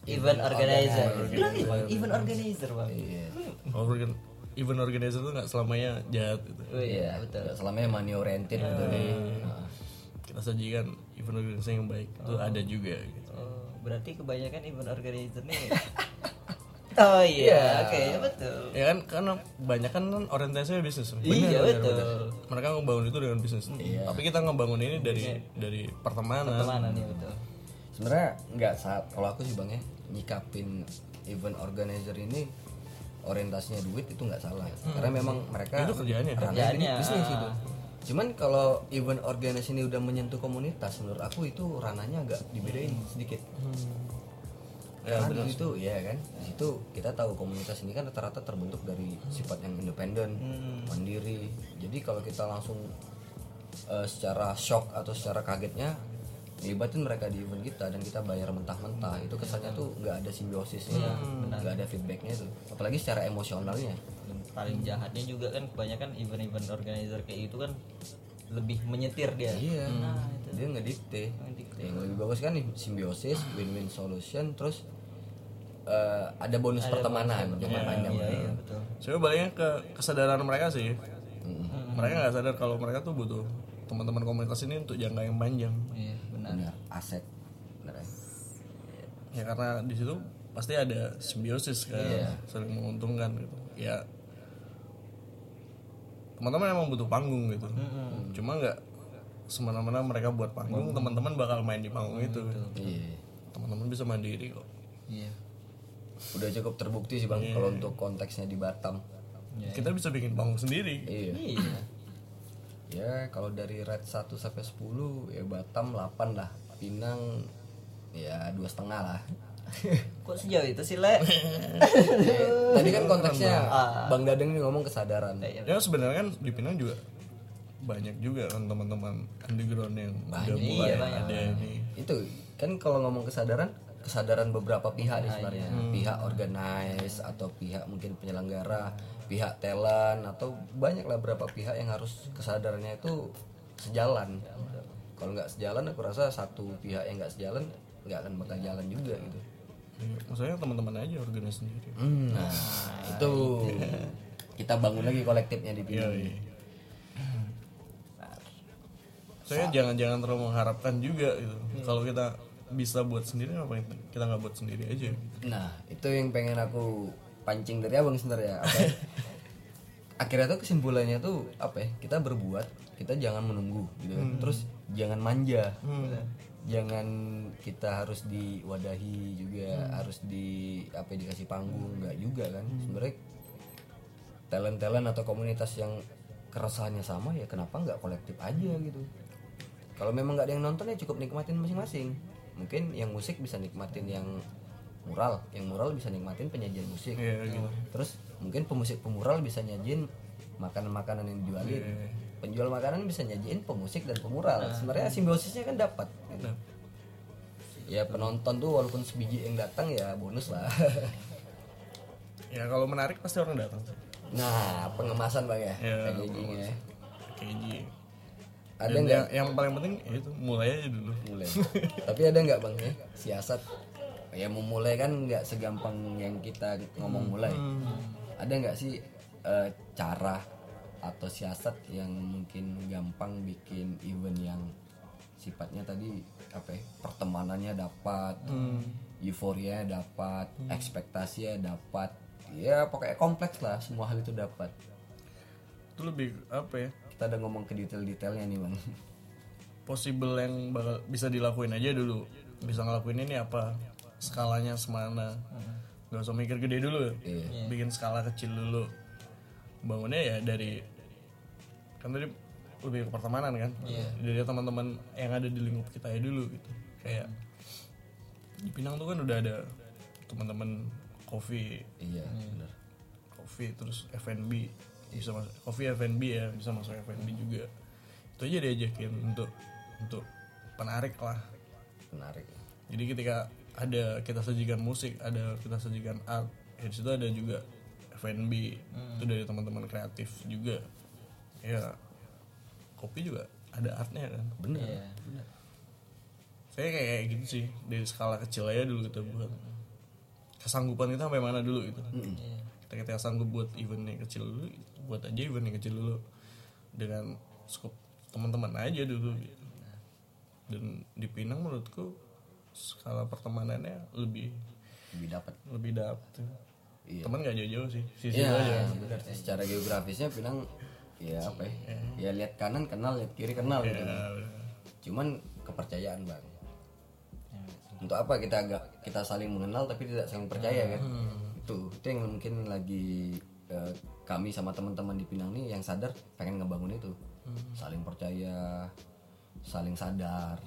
event organizer. bilang nih bang event organizer bang. Iya. Organ event organizer tuh nggak selamanya jahat gitu. oh iya betul. Selamanya money oriented gitu. Nih Nah, kita sajikan event organizer yang baik itu ada juga gitu. oh, berarti kebanyakan event organizer nih oh iya oke ya betul. Ya kan karena banyak kan kan orientasinya bisnis. Iya betul. mereka ngebangun itu dengan bisnis. Tapi kita ngebangun ini dari dari pertemanan. Mana nih betul. Sebenarnya nggak saat kalau aku sih bang ya nyikapin event organizer ini orientasinya duit itu nggak salah. Karena memang mereka Itu kerjaannya. ranahnya Kerjaannya, bisnis itu cuman kalau event organizer ini udah menyentuh komunitas menurut aku itu ranahnya agak dibedain sedikit. Ya, karena di situ ya kan? Di situ kita tahu komunitas ini kan rata-rata terbentuk dari sifat yang independen mandiri. Jadi kalau kita langsung eh, secara shock atau secara kagetnya libatin mereka di event kita dan kita bayar mentah-mentah itu kesannya tuh nggak ada simbiosisnya nggak ada feedbacknya itu apalagi secara emosionalnya paling jahatnya juga kan kebanyakan event-event organizer kayak itu kan lebih menyetir dia. Iya. Dia ngedikte Ngedikte. yang lebih bagus kan nih, simbiosis win-win solution terus eh, ada bonus pertemanan jangka panjang. Iya iya betul. Coba baliknya ke kesadaran mereka sih. Mereka nggak sadar kalau mereka tuh butuh teman-teman komunitas ini untuk jangka yang panjang. iya benar. Benar aset benar ya. Ya karena di situ pasti ada simbiosis kan, saling menguntungkan gitu. Ya teman-teman emang butuh panggung gitu. Cuma nggak semena-mena mereka buat panggung, teman-teman bakal main di panggung itu. iya. Teman-teman bisa mandiri kok. iya. Udah cukup terbukti sih bang kalau untuk konteksnya di Batam. Kita bisa bikin panggung sendiri. iya. Iya. Ya kalau dari rate 1 sampai 10 ya Batam 8 lah. Pinang ya dua setengah lah kok sejauh itu sih le? Ya, tadi kan konteksnya Bang Dadeng nih ngomong kesadaran. Ya sebenarnya kan di Pinang juga banyak juga kan teman-teman underground yang udah mulai ada ini. itu kan kalau ngomong kesadaran kesadaran beberapa pihak nih sebenarnya. pihak organize atau pihak mungkin penyelenggara pihak talent atau banyak lah beberapa pihak yang harus kesadarannya itu sejalan. Kalau nggak sejalan aku rasa satu pihak yang nggak sejalan nggak akan bakal jalan juga gitu. Iya, Maksudnya teman-teman aja organisasi sendiri. nah itu kita bangun lagi kolektifnya di Iya, Pinang iya. Saya jangan-jangan terlalu mengharapkan juga gitu. Kalau kita bisa buat sendiri ngapain kita nggak buat sendiri aja. Nah, itu yang pengen aku pancing dari abang sebenarnya. Apa ya? Akhirnya tuh kesimpulannya tuh apa ya? Kita berbuat, kita jangan menunggu gitu. kan. Terus jangan manja. Jangan kita harus diwadahi juga, harus di apa ya, dikasih panggung enggak juga kan. Sebenarnya talent-talent atau komunitas yang keresahannya sama ya kenapa nggak kolektif aja gitu kalau memang nggak ada yang nonton ya cukup nikmatin masing-masing mungkin yang musik bisa nikmatin yang mural yang mural bisa nikmatin penyajian musik Iya gitu. terus mungkin pemusik pemural bisa nyajin makanan-makanan yang dijualin penjual makanan bisa nyajiin pemusik dan pemural sebenarnya simbiosisnya kan dapat. Nah, ya penonton tuh walaupun sebiji yang datang ya bonus lah ya kalau menarik pasti orang datang. nah pengemasan bang ya Ya, packagingnya ya. KJ. ada nggak yang, yang paling penting ya itu mulai aja dulu. mulai tapi ada nggak bang ya siasat ya mau mulai kan nggak segampang yang kita ngomong mulai ada nggak sih eh, cara atau siasat yang mungkin gampang bikin event yang sifatnya tadi apa ya, pertemanannya dapat euforia dapat ekspektasinya dapat. Ya pokoknya kompleks lah semua hal itu dapat. Itu lebih apa ya? Kita udah ngomong ke detail-detailnya nih bang. Possible yang bakal bisa dilakuin aja dulu. Bisa ngelakuin ini apa? Skalanya semana? Nggak usah mikir gede dulu. Ya. Iya. bikin skala kecil dulu. Bangunnya ya dari kan tadi lebih ke pertemanan kan? Dari teman-teman yang ada di lingkup kita ya dulu gitu. Kayak di Pinang tuh kan udah ada teman-teman kopi iya benar. Coffee terus F&B bisa masuk coffee F&B ya bisa masuk F&B juga. Itu aja diajakin untuk untuk penarik lah. Menarik. Jadi ketika ada kita sajikan musik ada kita sajikan art ya di situ ada juga F&B itu dari teman-teman kreatif juga ya kopi juga ada artnya kan? Bener. Iya. bener. Saya kayak, kayak gitu sih dari skala kecil aja dulu kita buat kesanggupan kita sampai mana dulu gitu. Kita kita sanggup buat event yang kecil dulu buat aja event yang kecil dulu dengan skop teman-teman aja dulu gitu. dan di Pinang menurutku skala pertemanannya lebih lebih dapat lebih dapet. Iya. teman nggak jauh-jauh sih sisi Iya, aja. benar sih. Secara geografisnya Pinang ya apa ya? Ya lihat kanan kenal, lihat kiri kenal gitu. Ya, udah. Cuman kepercayaan, Bang. Untuk apa kita agak kita saling mengenal tapi tidak saling percaya kan? Itu itu yang mungkin lagi eh, kami sama teman-teman di Pinang nih yang sadar pengen ngebangun itu. Saling percaya, saling sadar.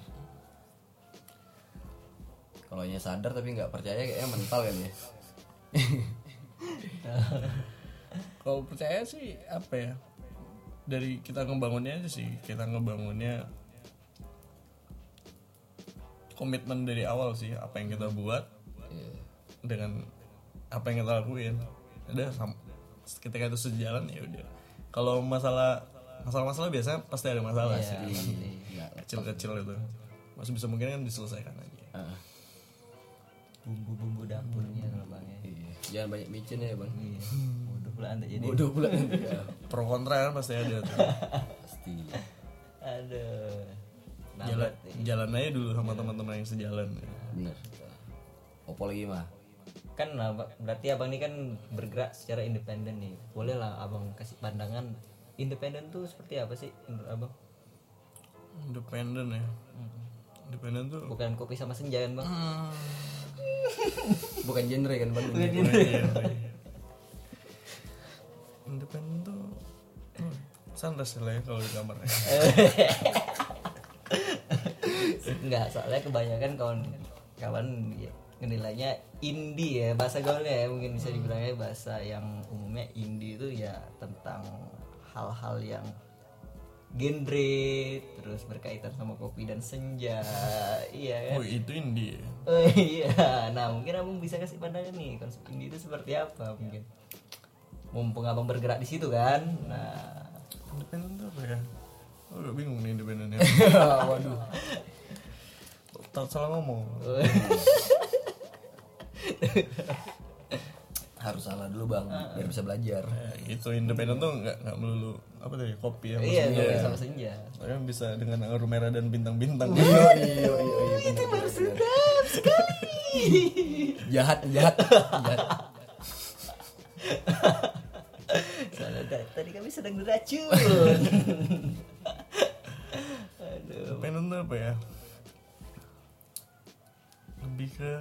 Kalau nya sadar tapi nggak percaya kayaknya mental kali ya. kalau percaya sih apa ya dari kita ngebangunnya aja sih kita ngebangunnya komitmen dari awal sih apa yang kita buat Iya. dengan apa yang kita lakuin udah ketika itu sejalan ya udah kalau masalah masalah-masalah biasa pasti ada masalah sih Iya. kecil-kecil itu masih bisa mungkin kan diselesaikan aja Ah. bumbu-bumbu dapurnya kalau bang ya Iya. Jangan banyak micin ya bang. Iya. bodoh pula anda jadi. Bodoh pula. Iya, pro kontra kan pasti ada tuh. Pasti. aduh. Nah jalan jalan aja dulu sama teman-teman yang sejalan Bener. Opo lagi mah? kan abang- berarti abang ini kan bergerak secara independen nih. Boleh lah abang kasih pandangan. Independen tuh seperti apa sih menurut abang? Independen ya. Independen tuh bukan kopi sama senja kan bang? Bukan genre kan bang? Iya, independen tuh oh, sunrise lah ya kalau di kamar. Enggak, soalnya kebanyakan kawan kawan ya, nilainya indie ya bahasa gaulnya ya mungkin bisa dibilangnya bahasa yang umumnya indie itu ya tentang hal-hal yang genre terus berkaitan sama kopi dan senja iya kan? Oh itu indie oh iya nah mungkin abang bisa kasih pandangan nih konsep indie itu seperti apa mungkin mumpung abang bergerak di situ kan nah independen tuh apa ya oh bingung nih independen ya Waduh. tak salah ngomong Harus salah dulu bang, biar bisa belajar. ya, itu independen tuh nggak nggak melulu apa tadi kopi ya iya kopi sama senja Soalnya bisa dengan aroma merah dan bintang-bintang Iya iya iya iya. Itu baru sedap sekali. Jahat jahat jahat. soalnya da- tadi diracun aduh apa ya? Lebih ke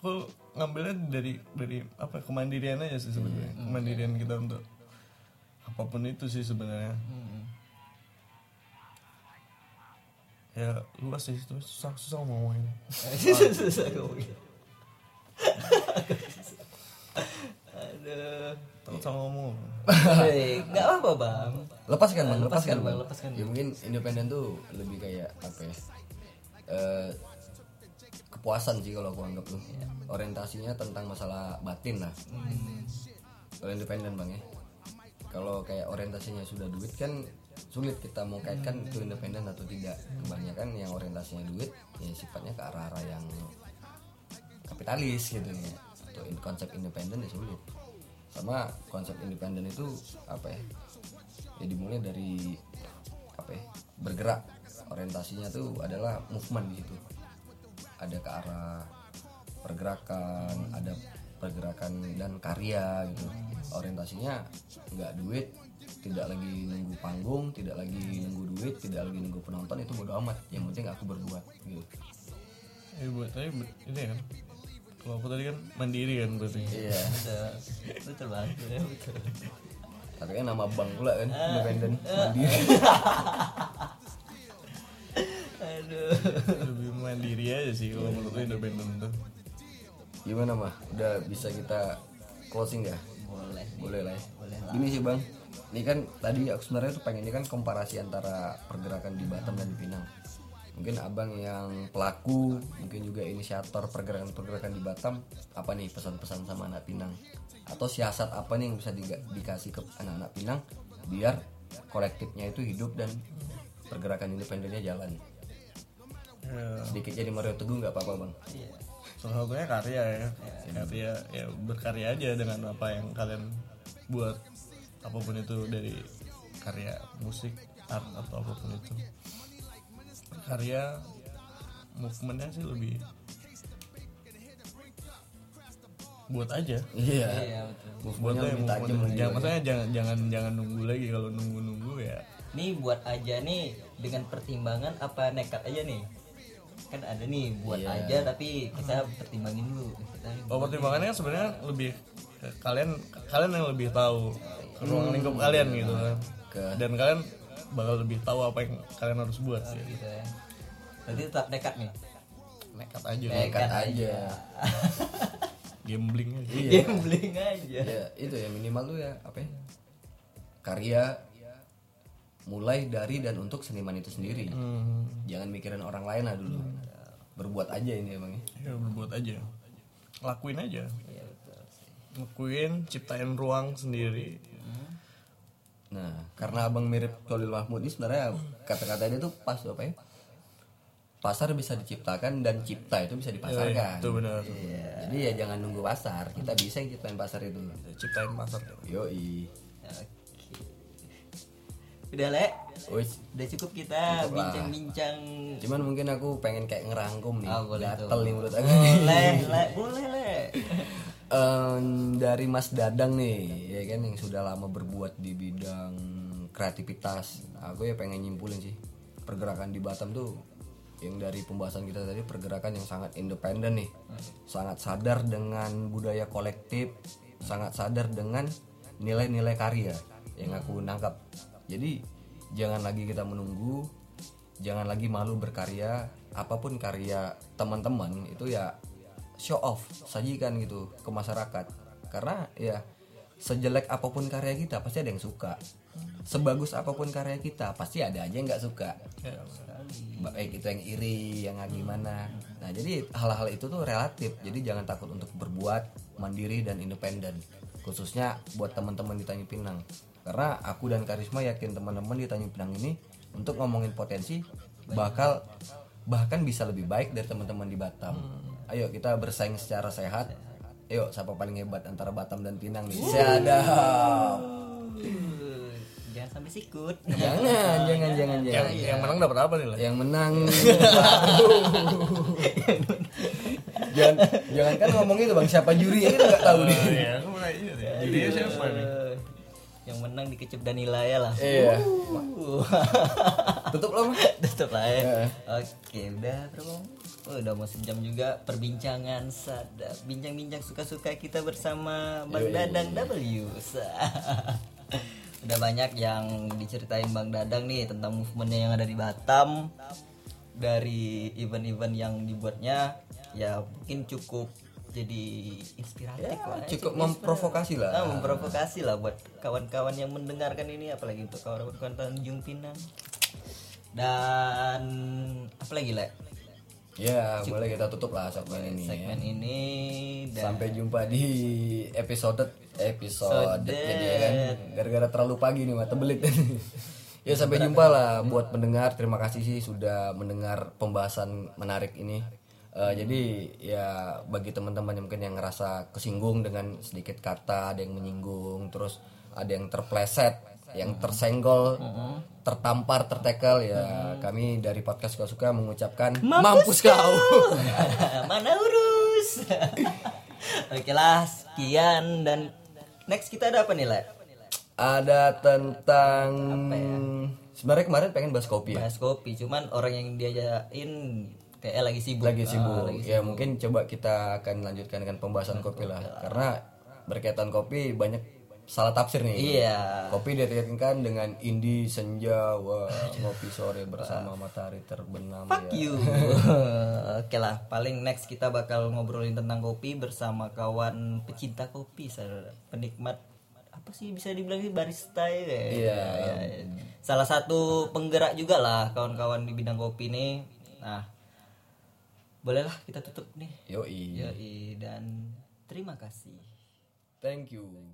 aku ngambilnya dari dari apa kemandirian aja sih sebenarnya. Kemandirian kita untuk apa pun itu sih sebenarnya. Ya luas sih. Itu susah susah ngomongin. Susah ngomongin aduh tak salah ngomong Eh, nggak apa bang Lepaskan bang, lepaskan bang. Lepaskan. Ya mungkin independen tuh lebih kayak apa ya? Eh, kepuasan sih kalau aku anggap tuh. Orientasinya tentang masalah batin lah. Kalau independen bang ya. Kalau kayak orientasinya sudah duit kan sulit kita mau kaitkan itu independen atau tidak. Kebanyakan yang orientasinya duit ya sifatnya ke arah-arah yang kapitalis gitu ya. Atau in- konsep independen ya sulit. Sama konsep independen itu apa ya? ya dimulai dari apa ya bergerak orientasinya tuh adalah movement gitu ada ke arah pergerakan ada pergerakan dan karya gitu orientasinya nggak duit tidak lagi nunggu panggung tidak lagi nunggu duit tidak lagi nunggu penonton itu bodo amat yang penting aku berbuat gitu Eh buat tadi be- ini kan. Kalau aku tadi kan mandiri kan berarti. iya betul ya, betul tapi kan nama bank pula kan independen mandiri. Aduh. Lebih mandiri aja sih kalau menurut gue independen tuh. gimana mah udah bisa kita closing ya boleh. Boleh lah ya. boleh lah. Gini sih bang, ini kan tadi aku sebenarnya tuh pengennya kan komparasi antara pergerakan di Batam dan di Pinang. Mungkin abang yang pelaku, mungkin juga inisiator pergerakan-pergerakan di Batam, apa nih pesan-pesan sama anak Pinang? Atau siasat apa nih yang bisa diga- dikasih ke anak-anak Pinang biar kolektifnya itu hidup dan pergerakan independennya jalan. Ya, Sedikit jadi Mario Teguh nggak apa-apa bang. iya salah satunya karya ya. Karya ya berkarya aja dengan apa yang kalian buat apa pun itu dari karya musik, art atau apa pun itu. Karya movementnya sih lebih buat aja. Iya. iya betul. Buat aja lagi. jangan maksudnya jangan jangan jangan nunggu lagi. Kalau nunggu nunggu ya. Nih buat aja nih dengan pertimbangan apa nekat aja nih? Kan ada nih buat Iya. aja tapi kita pertimbangin dulu. Kita oh pertimbangannya kan sebenarnya lebih ke kalian kalian yang lebih tahu ke ruang lingkup kalian gitu kan. Ke- dan kalian bakal lebih tahu apa yang kalian harus buat sih gitu ya. Berarti tetap nekat nih? Nekat aja. Nekat aja. gambling aja. Gambling aja. Ya itu ya minimal tuh ya apa ya karya mulai dari dan untuk seniman itu sendiri. Hmm, jangan mikirin orang lain lah dulu. Berbuat aja ini emangnya ya. Berbuat aja. Lakuin aja. Iya betul lakuin ciptain ruang sendiri nah karena abang mirip Khalil Mahmud ini sebenarnya kata-kata dia tuh pas apa ya? Pasar bisa diciptakan dan cipta itu bisa dipasarkan. Itu benar. Jadi ya jangan nunggu pasar. Kita bisa yang ciptain pasar itu. Ciptain pasar. Yoi. Oke. udah le? Wis. udah cukup kita bincang-bincang. Cuman mungkin aku pengen kayak ngerangkum nih. Ah, boleh gatel nih menurut aku. Boleh le. Boleh le Em, dari Mas Dadang nih ya kan yang sudah lama berbuat di bidang kreativitas. Aku ya pengen nyimpulin sih pergerakan di Batam tuh yang dari pembahasan kita tadi pergerakan yang sangat independen nih. Sangat sadar dengan budaya kolektif sangat sadar dengan nilai-nilai karya yang aku nangkap. Jadi jangan lagi kita menunggu jangan lagi malu berkarya. Apa pun karya teman-teman itu ya show off sajikan gitu ke masyarakat. Karena ya sejelek apa pun karya kita pasti ada yang suka. Sebagus apa pun karya kita pasti ada aja yang nggak suka. Ya, baik itu yang iri yang nggak gimana. Nah jadi hal-hal itu tuh relatif. Jadi jangan takut untuk berbuat mandiri dan independen. Khususnya buat teman-teman di Tanjung Pinang. Karena aku dan Karisma yakin teman-teman di Tanjung Pinang ini untuk ngomongin potensi bakal bahkan bisa lebih baik dari teman-teman di Batam ayo kita bersaing secara sehat Ayo, siapa paling hebat antara Batam dan Pinang nih? Siadap. Uh, jangan sampai sikut Jangan, jangan, jangan, yang, jangan. yang menang dapat apa nih lah yang menang jangan jangan kan ngomong itu bang siapa juri kita nggak tahu nih iya jadinya siapa nih yang menang dikecup Danila ya lah iya Uh. tutup loh Mas. Tutup lah ya. Heeh. Oke, udah berapa? Oh, udah mau sejam juga perbincangan sadap. Bincang-bincang suka-suka kita bersama Bang Dadang W. udah banyak yang diceritain Bang Dadang nih tentang movementnya yang ada di Batam. Dari event-event yang dibuatnya ya mungkin cukup jadi inspiratif lah. Ya, cukup memprovokasi lah Ah, memprovokasi lah buat kawan-kawan yang mendengarkan ini apalagi untuk kawan-kawan Tanjung Pinang dan apa lagi ya boleh kita tutup lah segmen ini ya. segmen ini dan sampai jumpa di episode episode jadi ya kan? Gara-gara terlalu pagi nih mata belit ya sampai jumpa lah buat pendengar. Terima kasih sih sudah mendengar pembahasan menarik ini. Eh, jadi ya bagi teman-teman yang mungkin yang ngerasa kesinggung dengan sedikit kata ada yang menyinggung terus ada yang terpleset yang tersenggol tertampar tertekel ya. Kami dari podcast suka-suka mengucapkan mampus, kau. mana urus? Oke lah sekian. Dan next kita ada apa nih lah ada tentang sebenarnya kemarin pengen bahas kopi ya? Bahas kopi cuman orang yang diajakin kayak lagi sibuk. Lagi sibuk. ya mungkin coba kita akan lanjutkan dengan pembahasan kopi lah. Karena berkaitan kopi banyak salah tafsir nih. Iya. Kopi dikaitkan dengan indie senja wah kopi sore bersama matahari terbenam fuck ya. you. Oke lah paling next kita bakal ngobrolin tentang kopi bersama kawan pecinta kopi saudara. penikmat apa sih bisa dibilang sih barista ya Iya. Ya, salah satu penggerak juga lah kawan-kawan di bidang kopi nih. Nah bolehlah kita tutup nih. Yoi. Yoi, dan terima kasih. Thank you